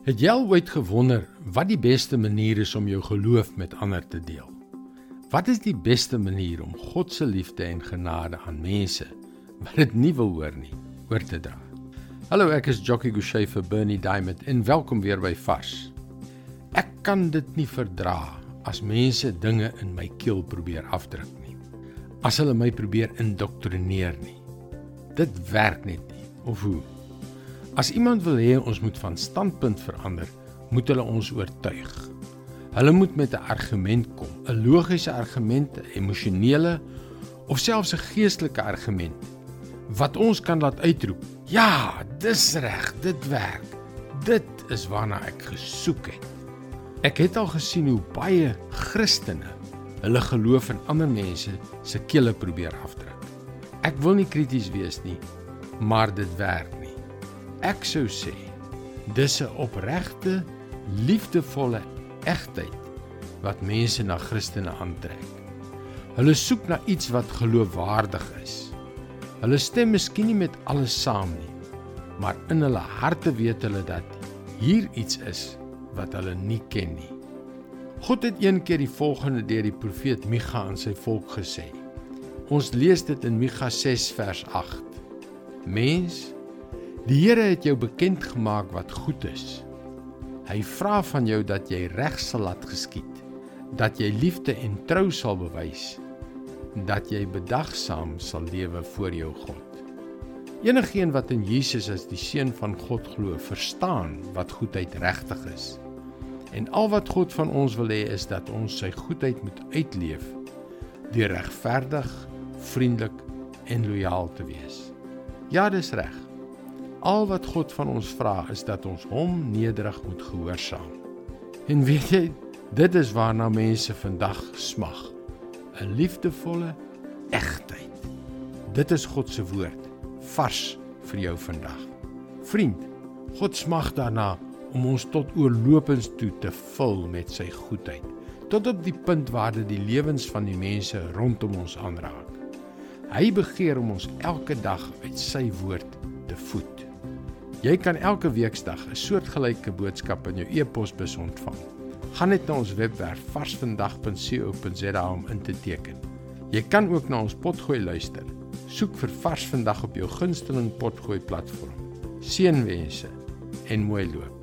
Het jy al ooit gewonder wat die beste manier is om jou geloof met ander te deel? Wat is die beste manier om God se liefde en genade aan mense wat dit nie wil hoor nie, oor te dra? Hallo, ek is Jockey Gouchee vir Bernie Diamond en welkom weer by Vars. Ek kan dit nie verdra as mense dinge in my keel probeer afdruk nie. As hulle my probeer indoktrineer nie. Dit werk net nie. Of hoe? As iemand wil hê ons moet van standpunt verander, moet hulle ons oortuig. Hulle moet met 'n argument kom, 'n logiese argument, 'n emosionele of selfs 'n geestelike argument wat ons kan laat uitroep. Ja, dis reg, dit werk. Dit is waarna ek gesoek het. Ek het al gesien hoe baie Christene hulle geloof in ander mense se kele probeer afdruk. Ek wil nie krities wees nie, maar dit werk. Ek sou sê dis 'n opregte, liefdevolle egtheid wat mense na Christene aantrek. Hulle soek na iets wat geloofwaardig is. Hulle stem miskien nie met alles saam nie, maar in hulle harte weet hulle dat hier iets is wat hulle nie ken nie. God het een keer die volgende deur die profeet Micha aan sy volk gesê. Ons lees dit in Micha 6 vers 8. Mens, Die Here het jou bekend gemaak wat goed is. Hy vra van jou dat jy reg sal laat geskied, dat jy liefde en trou sal bewys, dat jy bedagsaam sal lewe voor jou God. Enigeen wat in Jesus as die seun van God glo, verstaan wat goedheid regtig is. En al wat God van ons wil hê is dat ons sy goedheid moet uitleef deur regverdig, vriendelik en lojaal te wees. Ja, dis reg. Al wat God van ons vra is dat ons hom nederig moet gehoorsaam. En weet jy, dit is waarna mense vandag smag. 'n Liefdevolle egtheid. Dit is God se woord, vars vir jou vandag. Vriend, God smag daarna om ons tot oorlopends toe te vul met sy goedheid, tot op die punt waar dit die lewens van die mense rondom ons aanraak. Hy begeer om ons elke dag uit sy woord te voed. Jy kan elke weeksdag 'n soortgelyke boodskap in jou e-posbus ontvang. Gaan net na ons webwerf varsvandag.co.za om in te teken. Jy kan ook na ons potgooi luister. Soek vir Vars vandag op jou gunsteling potgooi platform. Seënwense en mooi loop.